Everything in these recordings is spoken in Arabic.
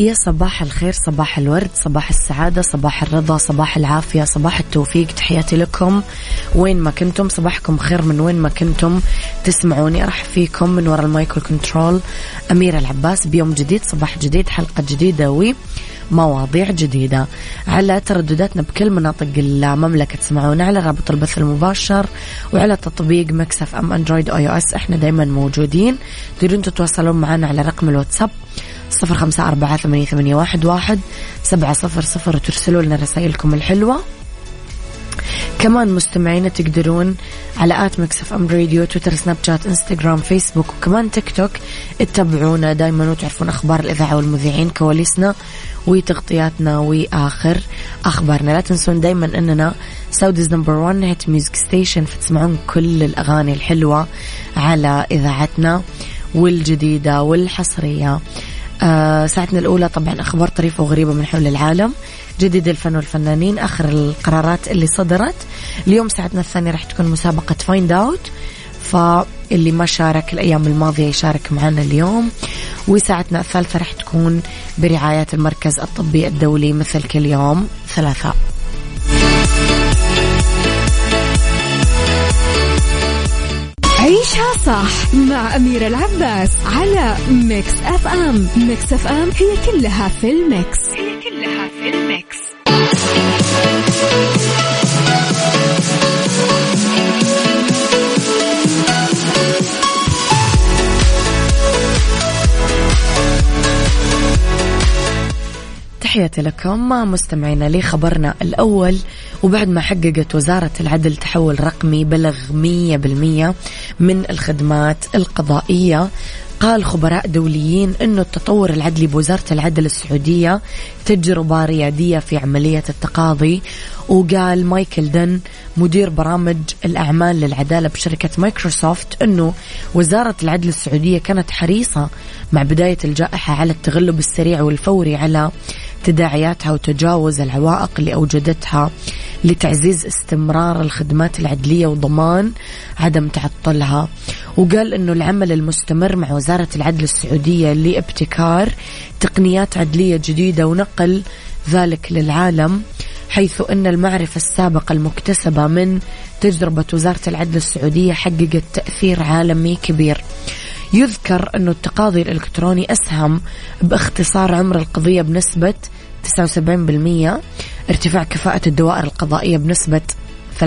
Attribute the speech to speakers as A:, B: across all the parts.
A: يا صباح الخير صباح الورد صباح السعادة صباح الرضا صباح العافية صباح التوفيق. تحياتي لكم. وين ما كنتم صباحكم خير من وين ما كنتم. تسمعوني راح فيكم من وراء ال mic وال control أميرة العباس بيوم جديد صباح جديد حلقة جديدة و مواضيع جديدة. على تردداتنا بكل مناطق المملكة تسمعونا على رابط البث المباشر وعلى تطبيق Mix FM Android أو iOS. إحنا دايما موجودين. تقدرون تتواصلون معنا على رقم الواتساب صفر خمسة أربعة ثمانية, ثمانية واحد, واحد سبعة صفر صفر وترسلوا لنا رسائلكم الحلوة. كمان مستمعينا تقدرون على at Mix FM Radio تويتر سناب شات إنستغرام فيسبوك وكمان تيك توك اتبعونا. دايما وتعرفون أخبار الإذاعة والمذيعين كواليسنا وتغطياتنا وآخر أخبارنا. لا تنسون دايما أننا Saudi's number 1 hit music station فتسمعون كل الأغاني الحلوة على إذاعتنا والجديدة والحصرية. آه ساعتنا الأولى طبعا أخبار طريفة وغريبة من حول العالم. جديد الفن والفنانين آخر القرارات اللي صدرت. اليوم ساعتنا الثانية راح تكون مسابقة فايند أوت فاللي ما شارك الأيام الماضية يشارك معنا اليوم. وساعتنا الثالثة راح تكون برعاية المركز الطبي الدولي مثل كل يوم ثلاثاء.
B: عيشها صح مع أميرة العباس على Mix FM Mix FM هي كلها في ال mix. هي كلها في ال mix.
A: تحياتي لكم مستمعينا لخبرنا الأول. وبعد ما حققت وزارة العدل تحول رقمي بلغ 100% من الخدمات القضائية. قال خبراء دوليين أنه التطور العدلي بوزارة العدل السعودية تجربة ريادية في عملية التقاضي. وقال مايكل دن مدير برامج الأعمال للعدالة بشركة مايكروسوفت أنه وزارة العدل السعودية كانت حريصة مع بداية الجائحة على التغلب السريع والفوري على تداعياتها وتجاوز العوائق اللي أوجدتها لتعزيز استمرار الخدمات العدلية وضمان عدم تعطلها. وقال أنه العمل المستمر مع وزارة العدل السعودية لابتكار تقنيات عدلية جديدة ونقل ذلك للعالم حيث أن المعرفة السابقة المكتسبة من تجربة وزارة العدل السعودية حققت تأثير عالمي كبير. يذكر أن التقاضي الإلكتروني أسهم باختصار عمر القضية بنسبة 79% ارتفاع كفاءة الدوائر القضائية بنسبة 43%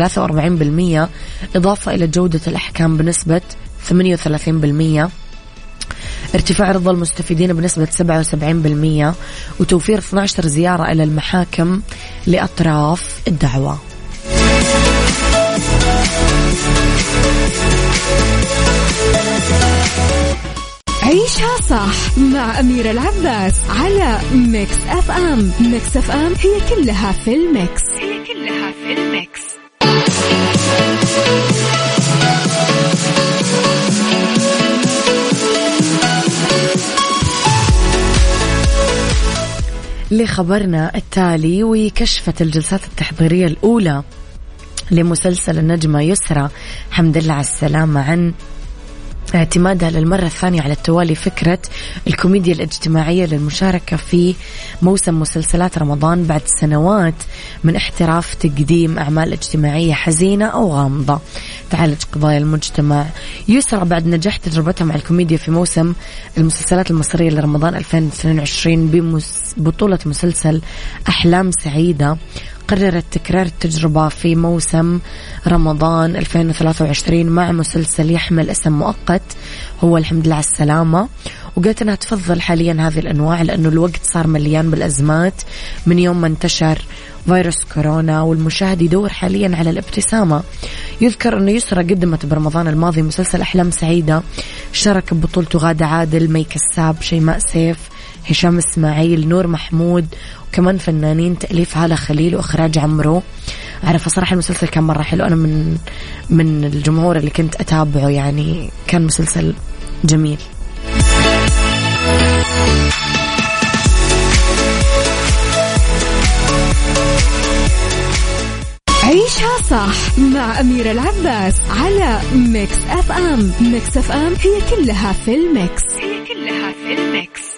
A: إضافة إلى جودة الأحكام بنسبة 38% ارتفاع رضا المستفيدين بنسبة 77% وتوفير 12 زيارة إلى المحاكم لأطراف الدعوة.
B: عيشها صح مع أميرة العباس على Mix FM Mix FM هي كلها في ال mix. هي كلها في ال mix.
A: لخبرنا التالي وكشفت الجلسات التحضيرية الأولى لمسلسل النجمة يسرى حمد الله على السلامة عن اعتمادها للمرة الثانية على التوالي فكرة الكوميديا الاجتماعية للمشاركة في موسم مسلسلات رمضان بعد سنوات من احتراف تقديم أعمال اجتماعية حزينة أو غامضة. تعالج قضايا المجتمع. يسرى بعد نجاح تجربتها مع الكوميديا في موسم المسلسلات المصرية لرمضان 2022 ببطولة مسلسل أحلام سعيدة. قررت تكرار التجربة في موسم رمضان 2023 مع مسلسل يحمل اسم مؤقت هو الحمد لله على السلامة. وقالت إنها تفضل حاليا هذه الأنواع لأنه الوقت صار مليان بالأزمات من يوم ما انتشر فيروس كورونا والمشاهد يدور حاليا على الابتسامة. يذكر أنه يسرى قدمت برمضان الماضي مسلسل أحلام سعيدة شارك ببطولته غادة عادل مي كساب شيماء سيف هشام إسماعيل نور محمود وكمان فنانين تأليف هالة خليل وإخراج عمرو. أعرف صراحة المسلسل كان مرة حلو. أنا من من الجمهور اللي كنت أتابعه يعني كان مسلسل جميل.
B: عيشها صح مع أميرة العباس على Mix FM Mix FM هي كلها في ال mix. هي كلها في الميكس.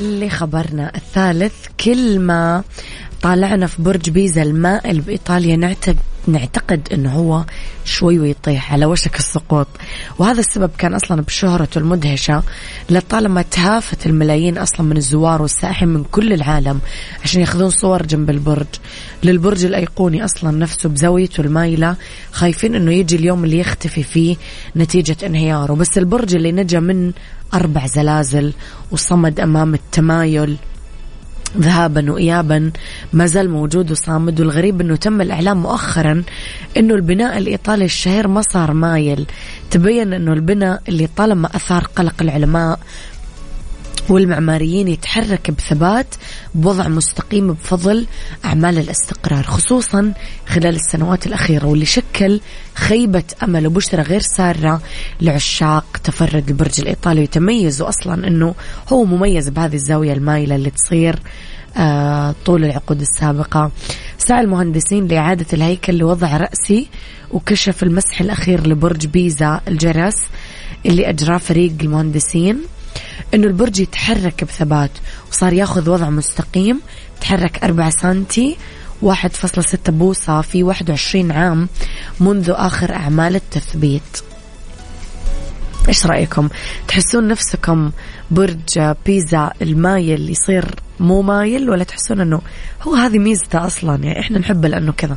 A: لخبرنا الثالث كل ما طالعنا في برج بيزا المائل بإيطاليا نعتقد نعتقد إنه هو شوي ويطيح على وشك السقوط. وهذا السبب كان أصلا بشهرته المدهشة لطالما تهافت الملايين أصلا من الزوار والسائحين من كل العالم عشان يأخذون صور جنب البرج. للبرج الأيقوني أصلا نفسه بزاويته المايلة خايفين إنه يجي اليوم اللي يختفي فيه نتيجة انهياره. بس البرج اللي نجا من أربع زلازل وصمد أمام التمايل ذهابا وإيابا ما زال موجود وصامد والغريب أنه تم الإعلام مؤخرا أنه البناء الإيطالي الشهير ما صار مايل. تبين أنه البناء اللي طالما أثار قلق العلماء والمعماريين يتحرك بثبات بوضع مستقيم بفضل أعمال الاستقرار خصوصا خلال السنوات الأخيرة واللي شكل خيبة أمل وبشرة غير سارة لعشاق تفرد البرج الإيطالي. ويتميز أصلا أنه هو مميز بهذه الزاوية المايلة اللي تصير آه طول العقود السابقة. سعى المهندسين لإعادة الهيكل لوضع رأسي وكشف المسح الأخير لبرج بيزا الجرس اللي أجراه فريق المهندسين. إنه البرج يتحرك بثبات وصار ياخذ وضع مستقيم تحرك 4 سنتي 1.6 بوصة في 21 عام منذ آخر أعمال التثبيت. إيش رأيكم؟ تحسون نفسكم برج بيزا المايل يصير مو مايل ولا تحسون أنه هو هذه ميزته أصلا؟ يعني إحنا نحبه لأنه كذا.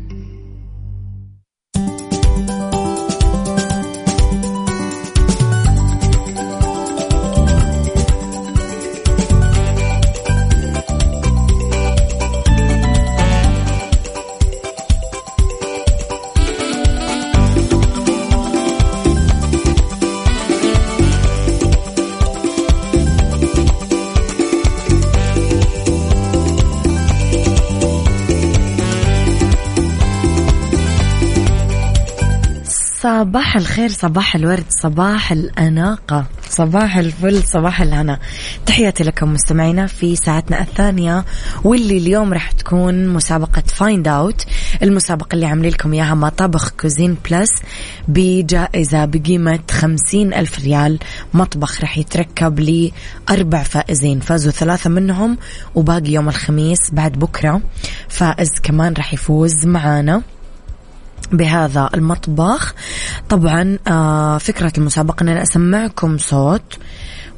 A: صباح الخير صباح الورد صباح الأناقة. صباح الفل صباح الهنا. تحياتي لكم مستمعينا في ساعتنا الثانية واللي اليوم راح تكون مسابقة Find Out المسابقة اللي عاملين لكم إياها مطابخ Cuisine Plus بجائزة بقيمة خمسين ألف ريال. مطبخ راح يتركب لأربع فائزين. فازوا ثلاثة منهم وباقي يوم الخميس بعد بكرة فائز كمان راح يفوز معانا. بهذا المطبخ. طبعا آه فكرة المسابقة أن أنا أسمعكم صوت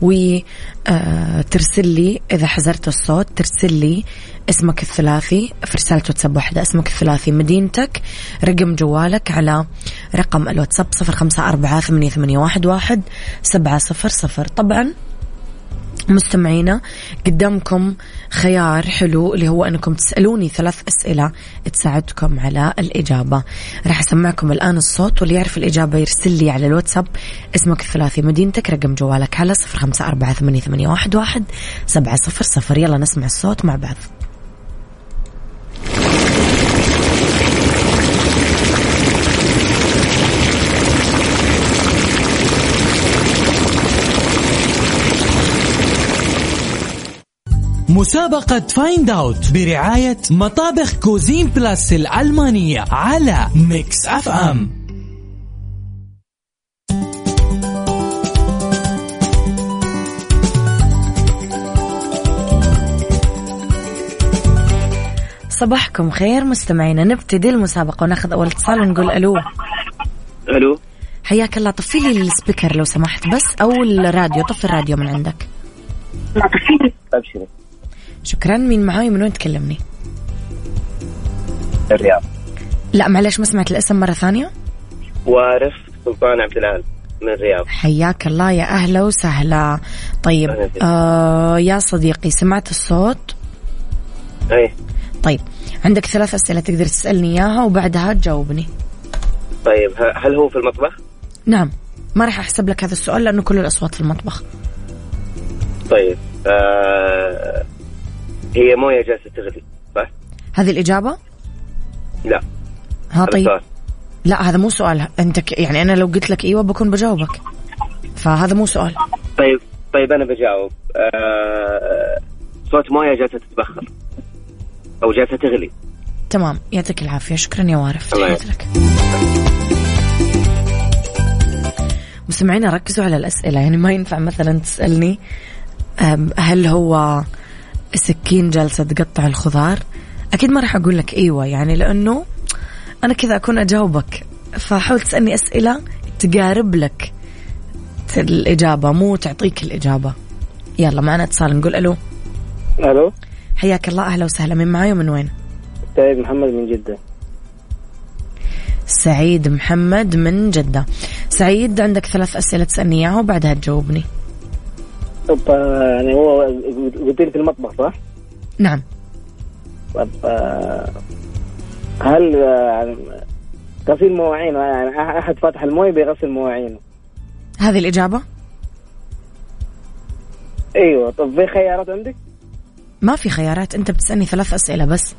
A: وترسل آه، لي إذا حزرت الصوت ترسل لي اسمك الثلاثي في رسالة واتساب واحدة. اسمك الثلاثي مدينتك رقم جوالك على رقم الواتساب صفر خمسة أربعة ثمانية, واحد سبعة صفر صفر. طبعا مستمعينا قدامكم خيار حلو اللي هو أنكم تسألوني ثلاث أسئلة تساعدكم على الإجابة. راح أسمعكم الآن الصوت واللي يعرف الإجابة يرسل لي على الواتساب اسمك الثلاثي مدينتك رقم جوالك على صفر خمسة أربعة ثمانية, واحد سبعة صفر صفر. يلا نسمع الصوت مع بعض.
C: مسابقة Find Out برعاية مطابخ Cuisine Plus الألمانية على Mix FM
A: صباحكم خير مستمعينا. نبتدي المسابقة وناخذ أول اتصال ونقول ألو.
D: ألو.
A: حياك الله. طفي لي ال speaker لو سمحت بس أو الراديو طفي الراديو من عندك.
D: ابشري
A: شكرا. مين معاي؟ من وين تكلمني؟
D: الرياض.
A: لا معلش ما سمعت الاسم مرة ثانية.
D: وارث سلطان عبد العال من الرياض.
A: حياك الله يا أهلا وسهلا. طيب. آه يا صديقي سمعت الصوت؟
D: اي
A: طيب عندك ثلاث أسئلة تقدر تسألني إياها وبعدها تجاوبني.
D: طيب هل هو في المطبخ؟
A: نعم ما راح أحسب لك هذا السؤال لأنه كل الأصوات في المطبخ.
D: طيب آه هي مويه جالسة تغلي. صح؟
A: هذه الإجابة؟
D: لا.
A: ها طيب. لا هذا مو سؤال. أنت ك... يعني أنا لو قلت لك إيوه بكون بجاوبك. فهذا مو سؤال.
D: طيب طيب أنا بجاوب. آه صوت مويه جالسة تتبخر. أو جالسة تغلي.
A: تمام. يعطيك العافية. شكرا يا وارف تحياتي لك مستمعينا ركزوا على الأسئلة. يعني ما ينفع مثلا تسألني أم، هل هو سكين جالسة تقطع الخضار. أكيد ما راح أقول لك أيوة يعني لأنه أنا كذا أكون أجاوبك. فحاول تسألني أسئلة تقارب لك. الإجابة مو تعطيك الإجابة. يلا معنا اتصال نقول ألو.
E: ألو.
A: حياك الله أهلا وسهلا. من معاي ومن وين؟
E: سيد محمد من جدة.
A: سعيد محمد من جدة. سعيد عندك ثلاث أسئلة تسألني إياها وبعدها تجاوبني.
E: طب يعني هو قلت لي في المطبخ صح؟
A: نعم
E: طب آه، هل آه، غسيل مواعين يعني أحد فاتح الموية بيغسل مواعينه
A: هذه الإجابة
E: أيوه طب في خيارات عندك؟
A: ما في خيارات أنت بتسألني ثلاث أسئلة بس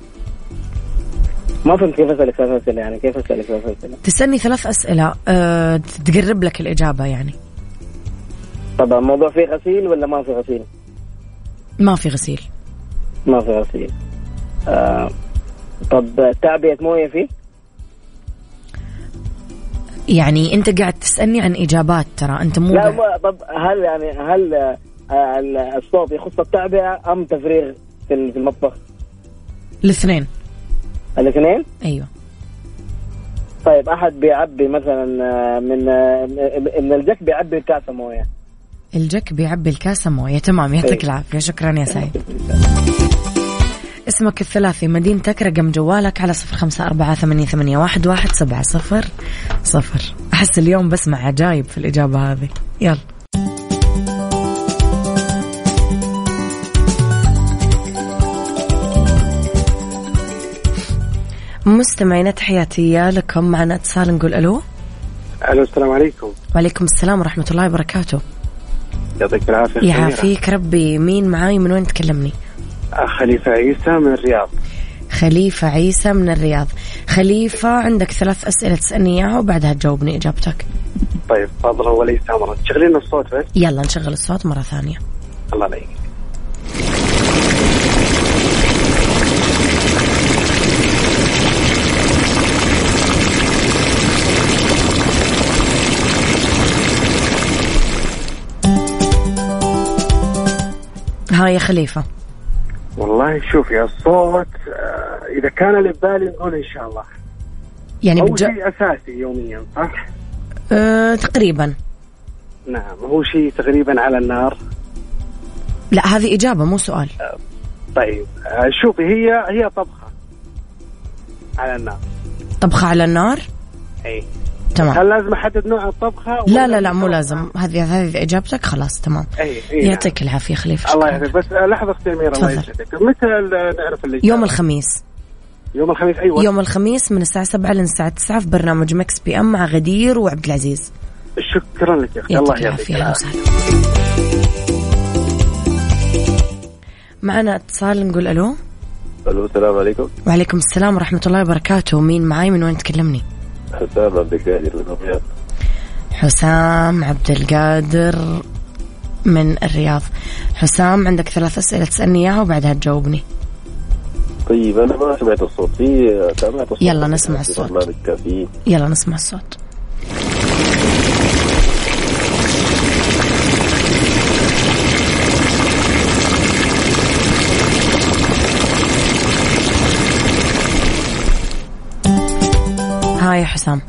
E: ما فهمت كيف أسألك ثلاث أسئلة يعني كيف أسألك ثلاث أسئلة؟
A: تسألني ثلاث أسئلة أه تقرب لك الإجابة يعني
E: طب الموضوع فيه غسيل ولا ما في غسيل؟
A: ما في غسيل
E: ما في غسيل آه طب تعبئة موية فيه؟
A: يعني أنت قاعد تسألني عن إجابات ترى أنت مو
E: لا ما طب هل يعني هل آه، آه، ال- الصوت يخص التعبئة أم تفريغ في ال- في المطبخ؟
A: الاثنين
E: الاثنين؟
A: أيوه
E: طيب أحد بيعبي مثلا آه، من آه، من الجك بيعبي كاسه موية
A: الجك بيعبي الكاسة موية تمام يعطيك
E: أيوة.
A: العافية. شكرا يا سعيد. اسمك الثلاثي مدينتك رقم جوالك على صفر خمسة أربعة ثمانية, ثمانية واحد, واحد سبعة صفر صفر. أحس اليوم بسمع عجايب في الإجابة هذه. يلا. مستمعينا تحياتي لكم. معنا اتصال نقول ألو.
D: ألو السلام عليكم.
A: وعليكم السلام ورحمة الله وبركاته.
D: يعطيك العافية خير.
A: يعافيك ربي. مين معاي؟ من وين تكلمني؟
D: أخ خليفة عيسى من الرياض.
A: خليفة عيسى من الرياض. خليفة عندك ثلاث أسئلة تسألني إياها وبعدها تجاوبني إجابتك.
D: طيب تفضل وليس امرك تشغلين الصوت بس.
A: يلا نشغل الصوت مرة ثانية.
D: الله عليك
A: ها يا خليفة.
D: والله شوفي الصوت آه، إذا كان اللي ببالي نقول إن شاء الله.
A: يعني
D: هو
A: بتجا...
D: شيء أساسي يوميا صح؟
A: أه تقريبا.
D: نعم هو شيء تقريبا على النار.
A: لا هذه إجابة مو سؤال.
D: طيب آه، شوفي هي هي طبخة على النار.
A: طبخة على النار؟
D: اي
A: تمام.
F: هل لازم أحدد نوع الطبخة؟
A: لا لا لا مو لازم. هذه هذه إجابتك؟ خلاص تمام.
F: اي اي
A: يعطيك العافية خليفة.
F: الله. يعافيك. بس آه، لحظة أختي أميرة الله
A: تفضل.
F: يسعدك. متى نعرف اللي
A: يوم الخميس.
F: يوم الخميس أيوه.
A: يوم الخميس من الساعة 7 للساعة 9 في برنامج Mix PM مع غدير وعبد العزيز.
F: شكرا لك يا أختي. الله
A: يعطيك
F: يعطيك
A: العافية أهلا
F: العافيه
A: وسهلا معنا اتصال نقول ألو.
G: ألو السلام عليكم.
A: وعليكم السلام ورحمة الله وبركاته. مين معاي؟ من وين تكلمني؟
G: حسام عبد القادر من الرياض
A: حسام عبد القادر من الرياض. حسام عندك ثلاث أسئلة تسألني إياها وبعدها تجاوبني.
G: طيب أنا ما سمعت الصوت. في سمعت الصوت.
A: يلا نسمع الصوت. يلا نسمع الصوت. hi يا حسام.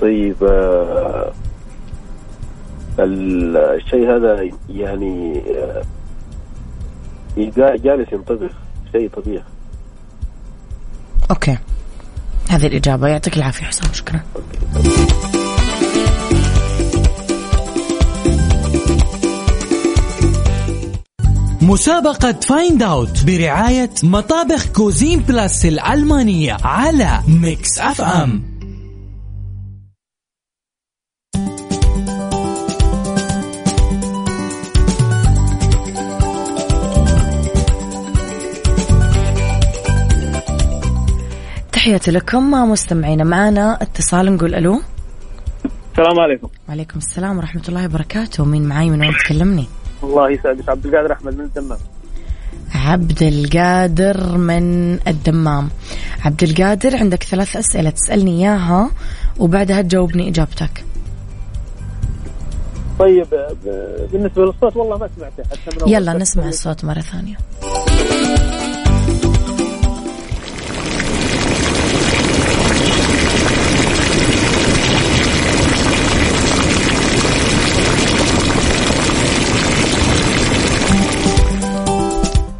G: طيب آه، ال- الشيء هذا يعني آه، جا- جالس ينطبخ شيء طبيخ
A: okay. هذه الإجابة. يعطيك العافية حسام. شكرا.
C: مسابقة Find Out برعاية مطابخ Cuisine Plus الألمانية على Mix FM
A: تحياتي لكم مستمعينا معنا اتصال نقول ألو.
F: السلام عليكم.
A: وعليكم السلام ورحمة الله وبركاته. مين معاي؟ من وين تكلمني؟
F: الله يسعدك. عبد القادر أحمد من الدمام.
A: عبد القادر من الدمام. عبد القادر عندك ثلاث أسئلة تسألني إياها وبعدها تجاوبني إجابتك.
F: طيب ب- بالنسبة للصوت والله ما سمعته حتى
A: يلا نسمع الصوت مرة ثانية.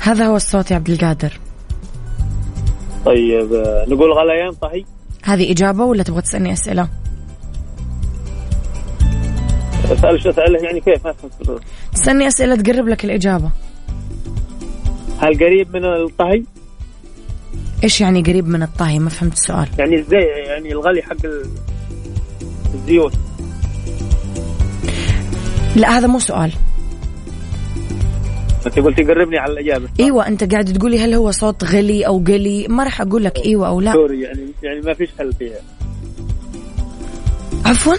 A: هذا هو الصوت يا عبد القادر.
F: طيب نقول غليان طهي
A: هذه إجابة ولا تبغى تسألني أسئلة؟
F: أسأل شو أسأله يعني كيف؟ ما فهمت.
A: تسألني أسئلة تقرب لك الإجابة.
F: هل قريب من الطهي؟
A: إيش يعني قريب من الطهي؟ ما فهمت السؤال.
F: يعني إزاي يعني الغلي حق ال- الزيوت.
A: لا هذا مو سؤال.
F: انت قلت قربني على الاجابه
A: إيوه أنت قاعد تقولي هل هو صوت غلي أو قلي؟ ما راح أقول لك إيوه أو لا.
F: سوري يعني يعني ما فيش حل فيها.
A: عفوا؟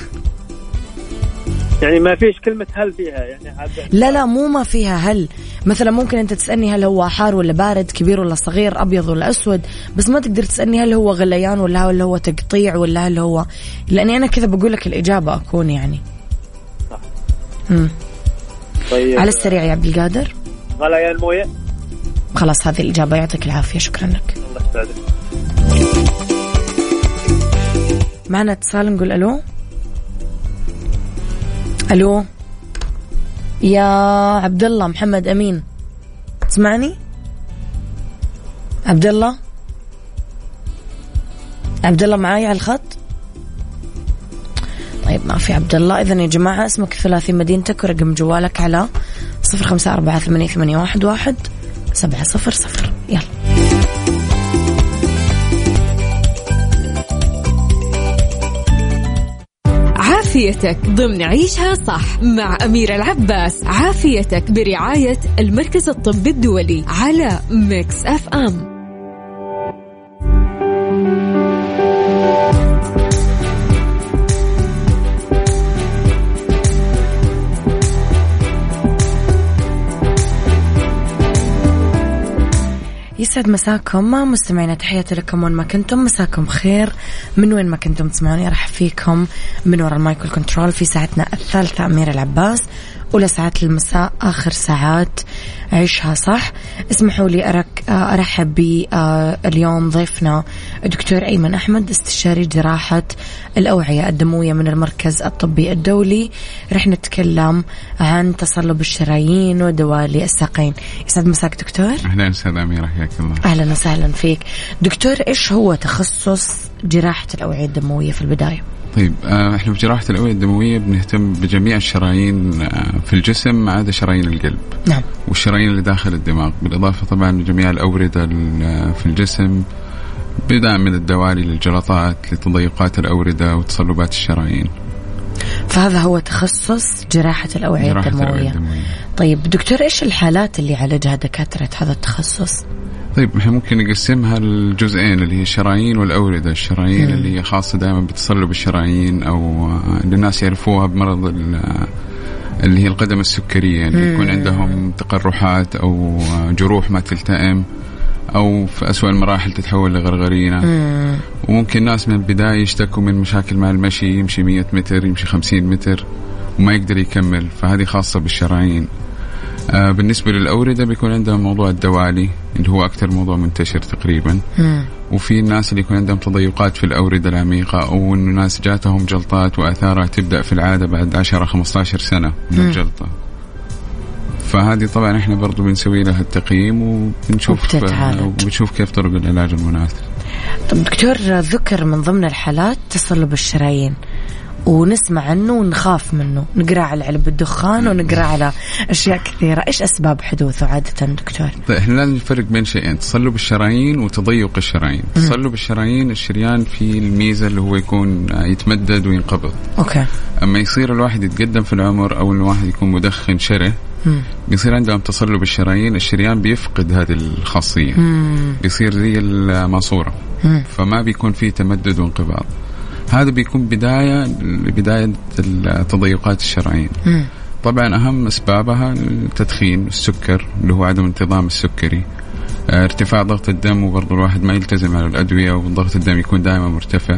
F: يعني ما فيش كلمة هل فيها يعني
A: لا لا مو ما فيها هل مثلا ممكن أنت تسألني هل هو حار ولا بارد كبير ولا صغير أبيض ولا أسود بس ما تقدر تسألني هل هو غليان ولا هل هو تقطيع ولا هل هو لأني أنا كذا بقول لك الإجابة أكون يعني. مم.
F: طيب.
A: على السريع يا عبد القادر.
F: غليان مويه
A: خلاص هذه الإجابة. يعطيك العافية. شكرا لك.
F: الله يسعدك.
A: معنا اتصال نقول ألو. ألو. يا عبد الله محمد أمين. تسمعني؟ عبد الله عبد الله معاي على الخط؟ طيب ما في عبد الله اذا يا جماعة اسمك الثلاثي مدينتك ورقم جوالك على صفر خمسة أربعة ثمانية, ثمانية واحد, واحد سبعة صفر صفر. يلا.
B: عافيتك ضمن عيشها صح مع أميرة العباس. عافيتك برعاية المركز الطبي الدولي على Mix FM.
A: يسعد مساكم مستمعينا تحياتي لكم وين ما كنتم. مساكم خير. من وين ما كنتم تسمعوني راح فيكم من وراء المايكل كنترول في ساعتنا الثالثة. أميرة العباس أولى ساعات المساء آخر ساعات عيشها صح. اسمحوا لي أرك أرحب باليوم ضيفنا الدكتور أيمن أحمد استشاري جراحة الأوعية الدموية من المركز الطبي الدولي. رح نتكلم عن تصلب الشرايين ودوالي الساقين يسعد مساك دكتور.
H: أهلا أستاذ أميرة حياك الله.
A: أهلا وسهلا فيك. دكتور إيش هو تخصص جراحة الأوعية الدموية في البداية؟
H: طيب آه، إحنا في جراحة الأوعية الدموية بنهتم بجميع الشرايين آه، في الجسم ما عدا شرايين القلب.
A: نعم.
H: والشرايين اللي داخل الدماغ بالإضافة طبعا لجميع الأوردة ال- في الجسم بدءا من الدوالي للجلطات لتضيقات الأوردة وتصلبات الشرايين.
A: فهذا هو تخصص جراحة الأوعية
H: الأوعية
A: الدموية.
H: الدموية.
A: طيب دكتور إيش الحالات اللي يعالجها دكاترة هذا التخصص؟
H: طيب إحنا ممكن نقسمها لجزئين اللي هي الشرايين والأوردة، الشرايين. اللي هي خاصة دائما بتصلب الشرايين أو آه، الناس يعرفوها بمرض آه، اللي هي القدم السكرية اللي يكون. عندهم تقرحات أو آه، جروح ما تلتئم أو في اسوء المراحل تتحول لغرغرينة
A: مم.
H: وممكن ناس من البداية يشتكوا من مشاكل مع المشي يمشي 100 متر يمشي 50 متر وما يقدر يكمل فهذه خاصة بالشرايين بالنسبة للأوردة بيكون عندهم موضوع الدوالي اللي هو أكثر موضوع منتشر تقريبا
A: مم.
H: وفي الناس اللي يكون عندهم تضيقات في الأوردة العميقة أو إنه ناس جاتهم جلطات وآثارها تبدأ في العادة بعد 10 15 سنة من
A: مم.
H: الجلطة فهذه طبعا إحنا برضو بنسوي لها التقييم وبنشوف. وبنشوف كيف طرق العلاج المناسب
A: طب دكتور ذكر من ضمن الحالات تصلب الشرايين ونسمع عنه ونخاف منه. نقرأ على علب الدخان ونقرأ على أشياء كثيرة. إيش أسباب حدوثه عادة دكتور؟
H: طيب إحنا لازم نفرق بين شيئين. تصلب الشرايين وتضيق الشرايين. تصلب الشرايين الشريان فيه الميزة اللي هو يكون يتمدد وينقبض.
A: أوكي.
H: أما يصير الواحد يتقدم في العمر أو الواحد يكون مدخن شره. بيصير عندهم تصلب الشرايين الشريان بيفقد هذه الخاصية.
A: مم.
H: بيصير زي الماسورة.
A: مم.
H: فما بيكون فيه تمدد وانقباض. هذا بيكون بداية لبداية تضيقات الشرايين. طبعا أهم أسبابها التدخين السكر اللي هو عدم انتظام السكري. آه، ارتفاع ضغط الدم وبرضه الواحد ما يلتزم على الأدوية وضغط الدم يكون دائما مرتفع.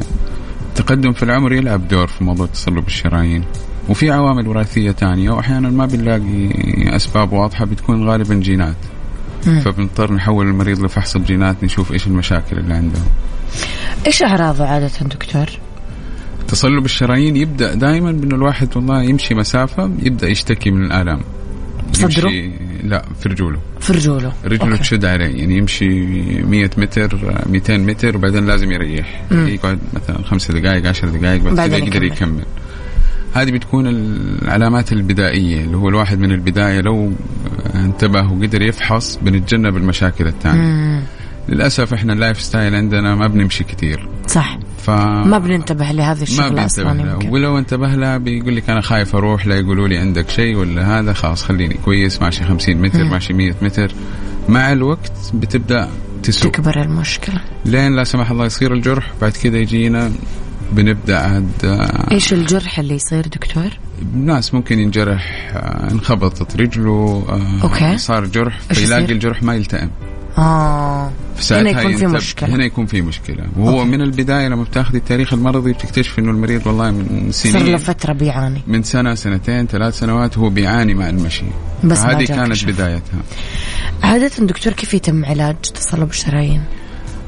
H: التقدم في العمر يلعب دور في موضوع تصلب الشرايين. وفي عوامل وراثية تانية وأحيانا ما بنلاقي أسباب واضحة بتكون غالبا جينات.
A: مم.
H: فبنضطر نحول المريض لفحص الجينات نشوف إيش المشاكل اللي عنده
A: إيش أعراضه عادة دكتور؟
H: تصلب الشرايين يبدأ دائما بأنه الواحد والله يمشي مسافة يبدأ يشتكي من الآلام
A: صدره؟
H: يمشي لا في رجوله
A: في رجوله
H: رجله
A: أوكي.
H: تشد عليه يعني يمشي 100 متر 200 متر وبعدين لازم يريح
A: مم.
H: يقعد مثلا خمس دقائق 10 دقائق بعد كذا يقدر
A: يكمل.
H: هذه بتكون العلامات البدائية اللي هو الواحد من البداية لو انتبه وقدر يفحص بنتجنب المشاكل الثانية.
A: للأسف
H: إحنا ال life style عندنا ما بنمشي كثير
A: صح
H: ف
A: ما بننتبه لهذه الشغله
H: أصلا
A: يمكن.
H: ولو انتبه لها بيقول لك أنا خايف أروح لا يقولوا لي عندك شيء ولا هذا خلاص خليني كويس ماشي 50 متر
A: مم.
H: ماشي 100 متر. مع الوقت بتبدأ تسوء.
A: تكبر المشكلة.
H: لين لا سمح الله يصير الجرح بعد كذا يجينا بنبدأ عاد آه،
A: إيش الجرح اللي يصير دكتور؟
H: ناس ممكن ينجرح آه، انخبطت رجله آه،
A: okay.
H: صار جرح فيلاقي؟ الجرح ما يلتئم. آه.
A: هنا يكون في مشكلة.
H: هنا يكون في مشكلة. وهو
A: okay.
H: من البداية لما بتاخذي التاريخ المرضي بتكتشف إنه المريض والله من
A: صار له
H: سنين
A: فترة بيعاني.
H: من سنة سنتين ثلاث سنوات هو بيعاني مع المشي.
A: بس
H: هذه كانت
A: كشف.
H: بدايتها.
A: عادة دكتور كيف يتم علاج تصلب الشرايين؟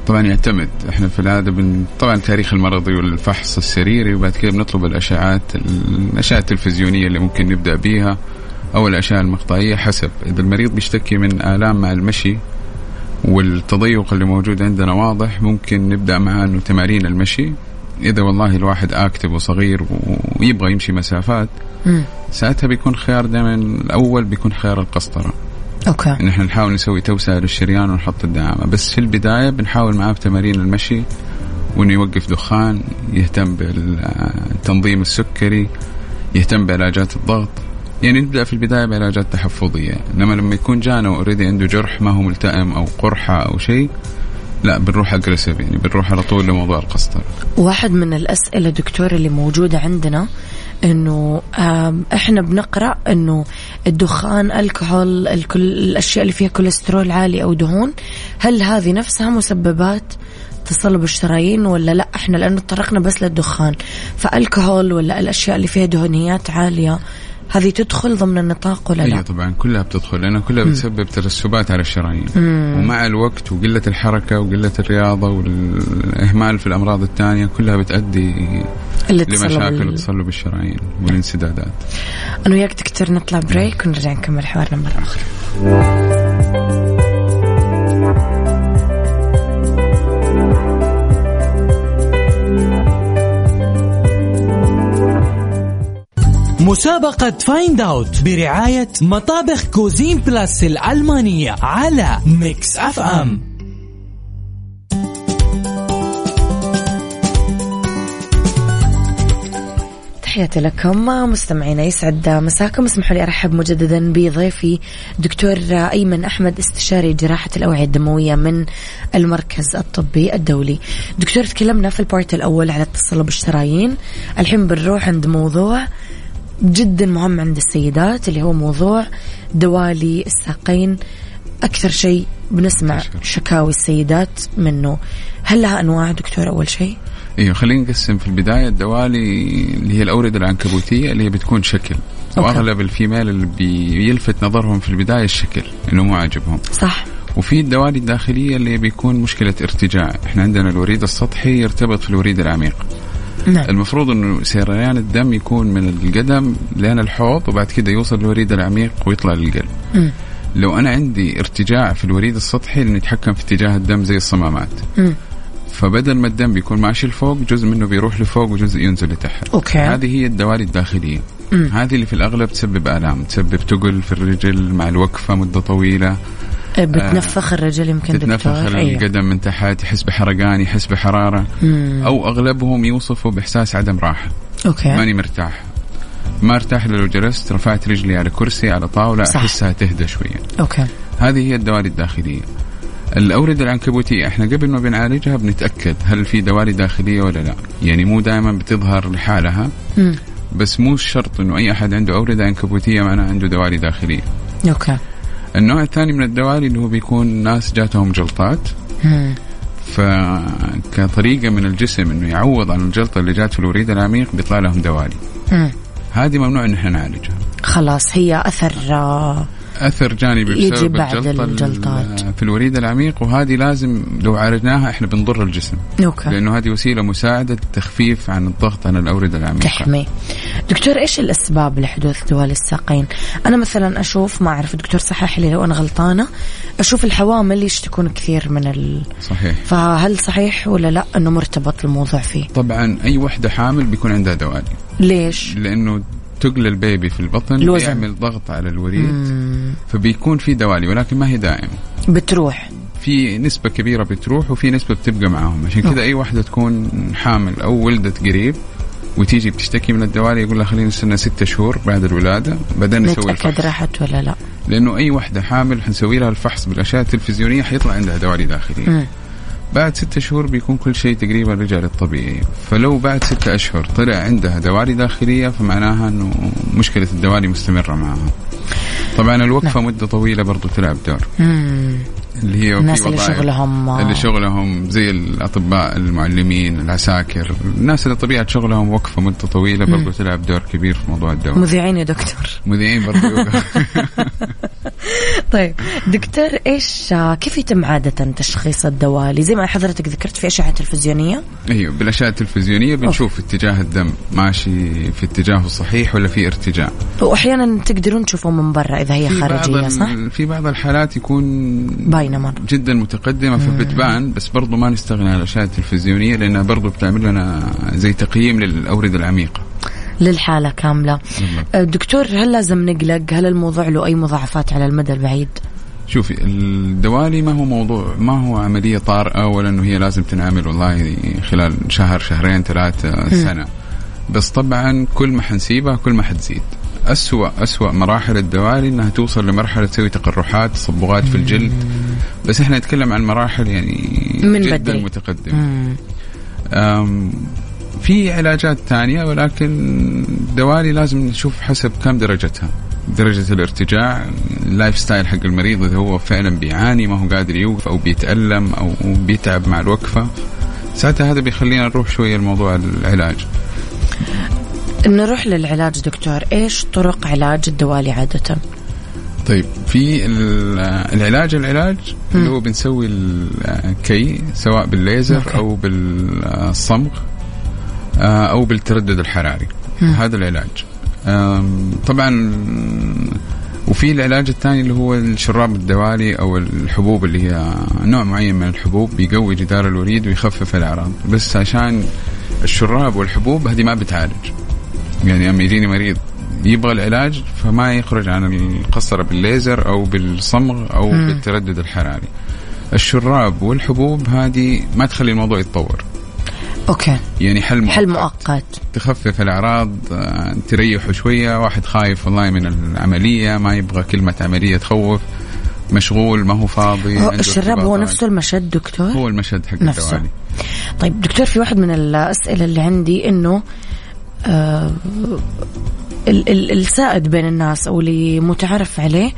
H: طبعا يعتمد. إحنا في العادة بن... طبعا التاريخ المرضي والفحص السريري وبعد كده بنطلب الأشعات الأشعة التلفزيونية اللي ممكن نبدأ بيها أو الأشعة المقطعية حسب. إذا المريض بيشتكي من آلام مع المشي والتضيق اللي موجود عندنا واضح. ممكن نبدأ معاه أنه تمارين المشي. إذا والله الواحد active وصغير ويبغى يمشي مسافات. ساعتها بيكون خيار دائما الأول بيكون خيار القسطرة.
A: okay.
H: ان إحنا نحاول نسوي توسعه للشريان ونحط الدعامة. بس في البداية بنحاول معاه بتمارين المشي وإنه يوقف دخان يهتم بالتنظيم السكري يهتم بعلاجات الضغط. يعني نبدأ في البداية بعلاجات تحفظية. إنما لما يكون جانا already عنده جرح ما هو ملتئم أو قرحة أو شيء لا بنروح aggressive يعني بنروح على طول لموضوع القسطرة.
A: واحد من الأسئلة دكتور اللي موجودة عندنا إنه إحنا بنقرأ إنه الدخان الكحول الكل الأشياء اللي فيها كوليسترول عالي أو دهون هل هذه نفسها مسببات تصلب الشرايين ولا لا؟ إحنا لأنه تطرقنا بس للدخان. فألكحول ولا الأشياء اللي فيها دهنيات عالية هذه تدخل ضمن النطاق ولا لا؟
H: طبعا كلها بتدخل لأنها كلها بتسبب ترسبات على الشرايين. ومع الوقت وقلة الحركة وقلة الرياضة والإهمال في الأمراض الثانية كلها بتؤدي لمشاكل تصلب الشرايين والانسدادات.
A: أنا وياك دكتور نطلع بريك ونرجع نكمل حوارنا مره أخرى
C: مسابقة فايند اوت برعاية مطابخ كوزين بلاس الألمانية على ميكس اف ام
A: تحياتي لكم مستمعينا يسعد مساكم. اسمحوا لي أرحب مجددا بضيفي دكتور أيمن أحمد استشاري جراحة الأوعية الدموية من المركز الطبي الدولي. دكتور تكلمنا في ال part الأول على التصلب الشرايين، الحين بنروح عند موضوع جدا مهم عند السيدات اللي هو موضوع دوالي الساقين. أكثر شيء بنسمع شكاوي السيدات منه. هل لها أنواع دكتور؟ أول شيء.
H: أيوه خلينا نقسم في البداية. الدوالي اللي هي الأوردة العنكبوتية اللي هي بتكون شكل. واغلب الفيميل اللي بيلفت نظرهم في البداية الشكل إنه مو عاجبهم.
A: صح.
H: وفي الدوالي الداخلية اللي بيكون مشكلة ارتجاع. إحنا عندنا الوريد السطحي يرتبط في الوريد العميق.
A: نعم.
H: المفروض إنه سريان الدم يكون من القدم لين الحوض وبعد كده يوصل للوريد العميق ويطلع للقلب
A: م.
H: لو أنا عندي ارتجاع في الوريد السطحي نتحكم في اتجاه الدم زي الصمامات
A: م.
H: فبدل ما الدم بيكون ماشي لفوق جزء منه بيروح لفوق وجزء ينزل لتحت
A: okay
H: هذه هي الدوالي الداخلية
A: مم.
H: هذه اللي في الأغلب تسبب آلام تسبب تقل في الرجل مع الوقفة مدة
A: طويلة بتنفخ الرجل يمكن
H: تتنفخ
A: دكتور أيوه.
H: القدم من تحت يحس بحرقان يحس بحرارة.
A: مم.
H: أو أغلبهم يوصفوا بإحساس عدم راحة.
A: okay.
H: ماني مرتاح. ما ارتاح لو جلست رفعت رجلي على كرسي على طاولة
A: صح.
H: أحسها تهدى شوية.
A: okay.
H: هذه هي الدوالي الداخلية. الأوردة العنكبوتية إحنا قبل ما بنعالجها بنتأكد هل في دوالي داخلية ولا لا. يعني مو دائما بتظهر لحالها.
A: مم.
H: بس مو شرط إنه أي أحد عنده أوردة عنكبوتية معناه عنده دوالي داخلية.
A: okay.
H: النوع الثاني من الدوالي اللي هو بيكون ناس جاتهم جلطات
A: مم.
H: فكطريقة من الجسم إنه يعوض عن الجلطة اللي جات في الوريد العميق بيطلع لهم دوالي. هذه ممنوع إن إحنا نعالجها
A: خلاص هي أثر آه،
H: أثر جانبي
A: يجي
H: بسبب
A: بعد
H: الجلطة
A: الجلطات.
H: في الوريد العميق. وهذه لازم لو عالجناها إحنا بنضر الجسم.
A: okay.
H: لأنه هذه وسيلة مساعدة للتخفيف عن الضغط عن الأوردة العميقة.
A: تحمي. دكتور إيش الأسباب لحدوث دوالي الساقين؟ أنا مثلا أشوف ما أعرف دكتور صحح لي لو أنا غلطانة أشوف الحوامل يشتكون كثير من ال...
H: صحيح.
A: فهل صحيح ولا لا إنه مرتبط الموضوع فيه؟
H: طبعا أي وحدة حامل بيكون عندها دوالي
A: ليش؟
H: لأنه تقل البيبي في البطن
A: الوزن.
H: بيعمل ضغط على الوريد.
A: مم.
H: فبيكون في دوالي ولكن ما هي دائمه
A: بتروح.
H: في نسبة كبيرة بتروح وفي نسبة بتبقى معاهم. عشان كذا أي واحدة تكون حامل أو ولدت قريب وتيجي بتشتكي من الدوالي يقول لها خلينا نستنى ستة شهور بعد الولادة بعدين نسوي الفحص.
A: راحت ولا لا.
H: لأنه أي واحدة حامل حنسوي لها الفحص بالأشعة التلفزيونية حيطلع عندها دوالي داخلية. بعد ستة شهور بيكون كل شيء تقريبا رجع للطبيعي فلو بعد ستة أشهر طلع عندها دوالي داخلية فمعناها أنه مشكلة الدوالي مستمرة معها طبعا الوقفة
A: نعم.
H: مدة طويلة برضو تلعب دور
A: مم.
H: اللي هي
A: الناس اللي شغلهم
H: اللي شغلهم زي الأطباء المعلمين العساكر. الناس اللي طبيعة شغلهم وقفة مدة طويلة برضو تلعب دور كبير في موضوع الدواء.
A: مذيعين يا دكتور.
H: مذيعين برضو. يوقف.
A: طيب دكتور إيش كيف يتم عادة تشخيص الدوالي زي ما حضرتك ذكرت في أشعة تلفزيونية.
H: أيوه بالأشعة التلفزيونية بنشوف اتجاه الدم ماشي في اتجاهه الصحيح ولا في ارتجاع.
A: وأحيانا تقدرون تشوفوا من برا إذا هي
H: ال-
A: صح؟
H: في بعض الحالات يكون
A: باينة مرة
H: جدا متقدمة فبتبان بس برضو ما نستغنى عن الاشعه التلفزيونية لأنها برضو بتعمل لنا زي تقييم للأوردة العميقة.
A: للحالة كاملة. أه، دكتور هل لازم نقلق؟ هل الموضوع له أي مضاعفات على المدى البعيد؟
H: شوفي الدوالي ما هو موضوع ما هو عملية طارئة ولا إنه هي لازم تنعمل والله خلال شهر شهرين ثلاثة سنة. بس طبعا كل ما حنسيبها كل ما حتزيد. أسوأ أسوأ مراحل الدوالي إنها توصل لمرحلة تسوي تقرحات تصبغات في الجلد. بس إحنا نتكلم عن مراحل يعني
A: من
H: جدا
A: بدري.
H: أم، في علاجات ثانية ولكن الدوالي لازم نشوف حسب كم درجتها. درجة الارتجاع ال life style حق المريض إذا هو فعلا بيعاني ما هو قادر يوقف أو بيتألم أو بيتعب مع الوقفة. ساعتها هذا بيخلينا نروح شوية لموضوع العلاج.
A: نروح للعلاج دكتور. إيش طرق علاج الدوالي عادة؟
H: طيب في ال- العلاج العلاج اللي هو بنسوي الكي سواء بالليزر
A: okay.
H: أو بالصمغ آه، أو بالتردد الحراري. هذا العلاج. طبعا وفي العلاج الثاني اللي هو الشراب الدوالي أو الحبوب اللي هي نوع معين من الحبوب بيقوي جدار الوريد ويخفف الأعراض. بس عشان الشراب والحبوب هذه ما بتعالج. يعني لما يجيني مريض يبغى العلاج فما يخرج عن القصرة بالليزر أو بالصمغ أو
A: مم.
H: بالتردد الحراري. الشراب والحبوب هذه ما تخلي الموضوع يتطور.
A: أوكي.
H: يعني حل مؤقت.
A: حل مؤقت.
H: تخفف الأعراض آه، تريحه شوية واحد خايف والله من العملية ما يبغى كلمة عملية تخوف مشغول ما هو فاضي
A: هو الشراب هو. نفسه المشد دكتور؟
H: هو المشهد حق
A: نفسه.
H: الدوالي.
A: طيب دكتور في واحد من الأسئلة اللي عندي ال- السائد بين الناس أو اللي متعارف عليه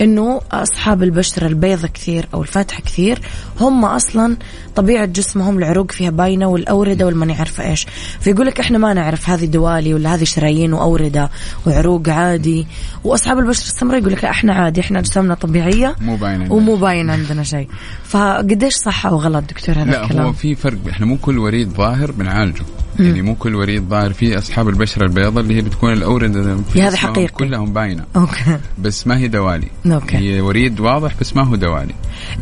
A: إنه أصحاب البشرة البيضة كثير أو الفاتحة كثير هم أصلا طبيعة جسمهم العروق فيها باينة والأوردة وال ماني عارفة إيش. فيقول لك إحنا ما نعرف هذه دوالي ولا هذه شرايين وأوردة وعروق عادي. وأصحاب البشرة السمراء يقول لك لا إحنا عادي إحنا أجسامنا طبيعية
H: مو باين
A: ومو باين عندنا شيء. فقديش صح أو غلط دكتور هذا
H: لا
A: الكلام؟
H: هو في فرق إحنا مو كل وريد ظاهر بنعالجه. يعني مو كل وريد ظاهر في أصحاب البشرة البيضاء اللي هي بتكون الاورده في
A: هذا حقيقي.
H: كلهم باينة
A: okay
H: بس ما هي دوالي
A: okay.
H: هي وريد واضح بس ما هو دوالي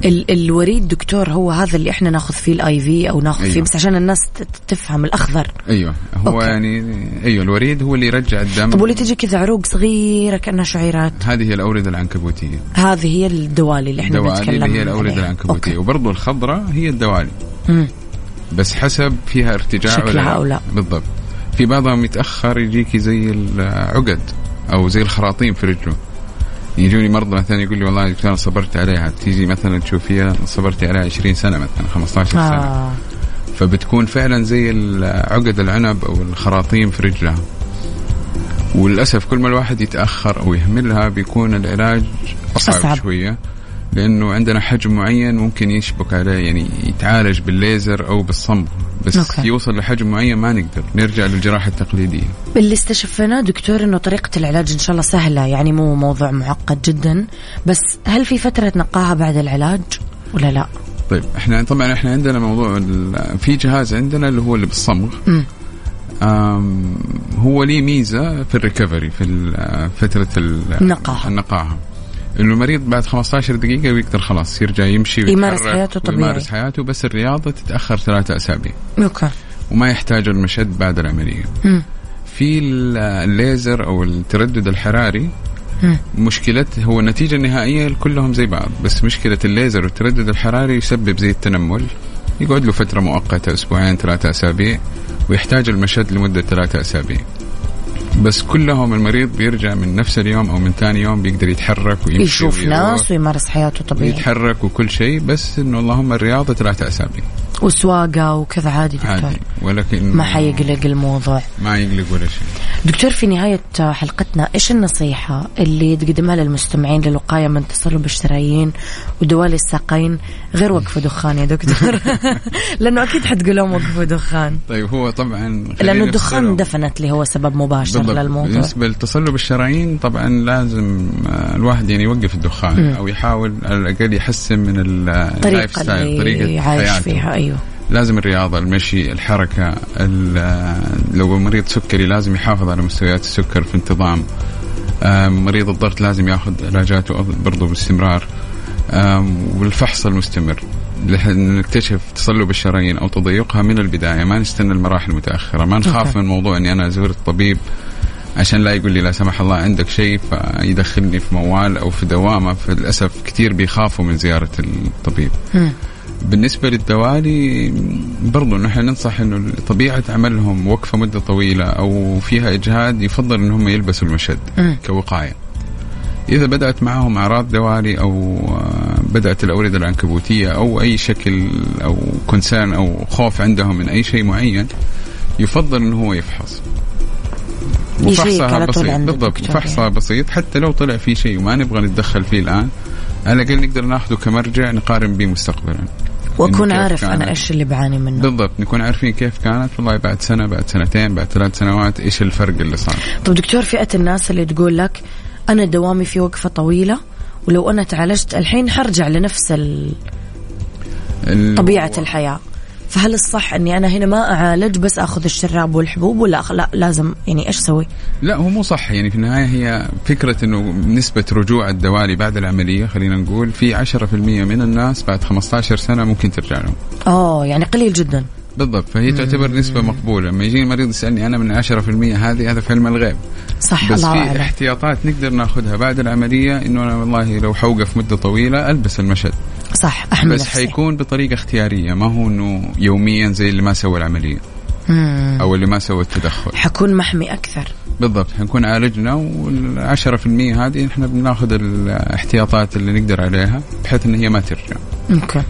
A: ال الوريد دكتور هو هذا اللي إحنا ناخذ فيه ال IV أو ناخذ
H: أيوه.
A: فيه بس عشان الناس ت- تفهم الأخضر
H: أيوه هو
A: okay.
H: يعني أيوه الوريد هو اللي يرجع الدم
A: طب واللي تجي كذا عروق صغيرة كأنها شعيرات
H: هذه هي الاورده العنكبوتية
A: هذه هي الدوالي اللي إحنا
H: الدوالي
A: بنتكلم
H: اللي هي الاورده.
A: العنكبوتية.
H: وبرضه الخضراء هي الدوالي
A: مم.
H: بس حسب فيها ارتجاع
A: شكلها أو لا.
H: بالضبط في بعضهم يتأخر يجيكي زي العقد أو زي الخراطيم في رجله يجوني مرضى مثلا يقول لي والله يا دكتور أنا صبرت عليها تيجي مثلا تشوفيها صبرتي عليها 20 سنة مثلا 15 سنة
A: آه.
H: فبتكون فعلا زي عقد العنب أو الخراطيم في رجلها وللأسف كل ما الواحد يتأخر أو يهملها بيكون العلاج
A: أصعب.
H: أصعب. شوية لأنه عندنا حجم معين ممكن يشبك عليه يعني يتعالج بالليزر أو بالصمغ بس
A: أوكي.
H: يوصل لحجم معين ما نقدر نرجع للجراحة التقليدية
A: اللي استشفيناه دكتور إنه طريقة العلاج إن شاء الله سهلة يعني مو موضوع معقد جدا بس هل في فترة نقاهه بعد العلاج ولا لا؟
H: طيب إحنا طبعا إحنا عندنا موضوع في جهاز عندنا اللي هو اللي بالصمغ. آم، هو ليه ميزة في الريكفري في ال- فترة ال-
A: النقاهة.
H: النقاهه إنه المريض بعد 15 دقيقة بيقدر خلاص يرجع يمشي
A: يمارس حياته طبيعي.
H: ويمارس حياته بس الرياضة تتأخر ثلاثة أسابيع
A: أوكي
H: وما يحتاج المشد بعد العملية
A: مم.
H: في ال- الليزر أو التردد الحراري. مشكلته هو النتيجة النهائية كلهم زي بعض بس مشكلة الليزر والتردد الحراري يسبب زي التنمل يقعد له فترة مؤقتة أسبوعين ثلاثة أسابيع ويحتاج المشد لمدة ثلاثة أسابيع بس كلهم المريض بيرجع من نفس اليوم أو من ثاني يوم بيقدر يتحرك ويمشي
A: يشوف ناس ويمارس حياته طبيعي.
H: ويتحرك وكل شيء بس إنه اللهم الرياضة ثلاثة أسابيع.
A: وسواقة وكذا عادي دكتور.
H: عادي. ولكن
A: ما حيقلق الموضوع.
H: ما يقلق ولا شيء.
A: دكتور في نهاية حلقتنا إيش النصيحة اللي تقدمها للمستمعين للوقاية من تصلب الشرايين ودوالي الساقين غير وقف دخان يا دكتور؟ لأنه أكيد حتقول لهم وقفوا دخان.
H: طيب هو طبعا خلينا
A: الدخان. دفنت لي هو سبب مباشر
H: بالضبط.
A: للموضوع.
H: بالنسبة لتصلب الشرايين طبعا لازم آه، الواحد يعني يوقف الدخان
A: مم.
H: أو يحاول على الأقل يحسن من ال- ال
A: life
H: style
A: اللي
H: طريقة
A: عايش. فيها أيوه.
H: لازم الرياضة المشي الحركة ال- لو مريض سكري لازم يحافظ على مستويات السكر في انتظام مريض الضغط لازم ياخذ علاجاته برضه باستمرار والفحص المستمر نكتشف تصلب الشرايين أو تضيقها من البداية ما نستنى المراحل المتأخرة ما نخاف. من موضوع إني أنا زرت طبيب عشان لا يقول لي لا سمح الله عندك شيء فيدخلني في موال أو في دوامة فللأسف كثير بيخافوا من زيارة الطبيب. بالنسبة للدوالي برضو نحن ننصح إنه طبيعة عملهم وقفة مدة طويلة أو فيها إجهاد يفضل إنهم يلبسوا المشد
A: مم.
H: كوقاية. إذا بدأت معهم أعراض دوالي أو آه، بدأت الأوردة العنكبوتية أو أي شكل أو كونسيرن أو خوف عندهم من أي شيء معين يفضل إنه هو يفحص.
A: طول
H: بسيط. بالضبط وفحصها
A: يعني.
H: بسيط. حتى لو طلع في شيء وما نبغى نتدخل فيه الآن على الأقل نقدر ناخذه كمرجع نقارن به مستقبلا. كيف
A: عارف أنا
H: كانت.
A: إيش اللي بعاني منه.
H: بالضبط نكون عارفين كيف كانت والله بعد سنة بعد سنتين بعد ثلاث سنوات إيش الفرق اللي صار.
A: طب دكتور فئة الناس اللي تقول لك أنا دوامي في وقفة طويلة ولو أنا تعالجت الحين حرجع لنفس ال-
H: ال-
A: طبيعة الحياة. فهل الصح أني أنا هنا ما أعالج بس أخذ الشراب والحبوب ولا أخ... لا لازم يعني إيش أسوي؟
H: لا هو مو صح. يعني في النهاية هي فكرة إنه نسبة رجوع الدوالي بعد العملية خلينا نقول في 10% من الناس بعد 15 سنة ممكن ترجع لهم.
A: أوه يعني قليل جدا.
H: بالضبط. فهي تعتبر نسبة مقبولة. لما يجيني المريض يسألني أنا من 10% هذه هذا في علم الغيب.
A: صح
H: بس
A: الله
H: في احتياطات نقدر ناخذها بعد العملية إنه أنا والله لو حوقف مدة طويلة ألبس المشد
A: صح أحمل
H: بس
A: نفسي.
H: حيكون بطريقة اختيارية. ما هو إنه يوميا زي اللي ما سوى العملية.
A: مم.
H: أو اللي ما سوى التدخل.
A: حكون محمي أكثر.
H: بالضبط حنكون عالجنا والعشرة في المية هذه إحنا بناخذ الاحتياطات اللي نقدر عليها بحيث إن هي ما ترجع.
A: أوكي.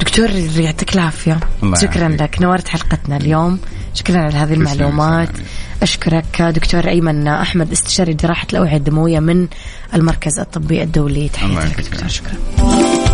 A: دكتور يعطيك العافية.
H: الله
A: شكرا
H: يعافيك.
A: لك. نورت حلقتنا اليوم. شكرا على هذه المعلومات.
H: سلام.
A: أشكرك دكتور أيمن أحمد استشاري جراحة الأوعية الدموية من المركز الطبي الدولي. تحياتي لك دكتور. شكرا.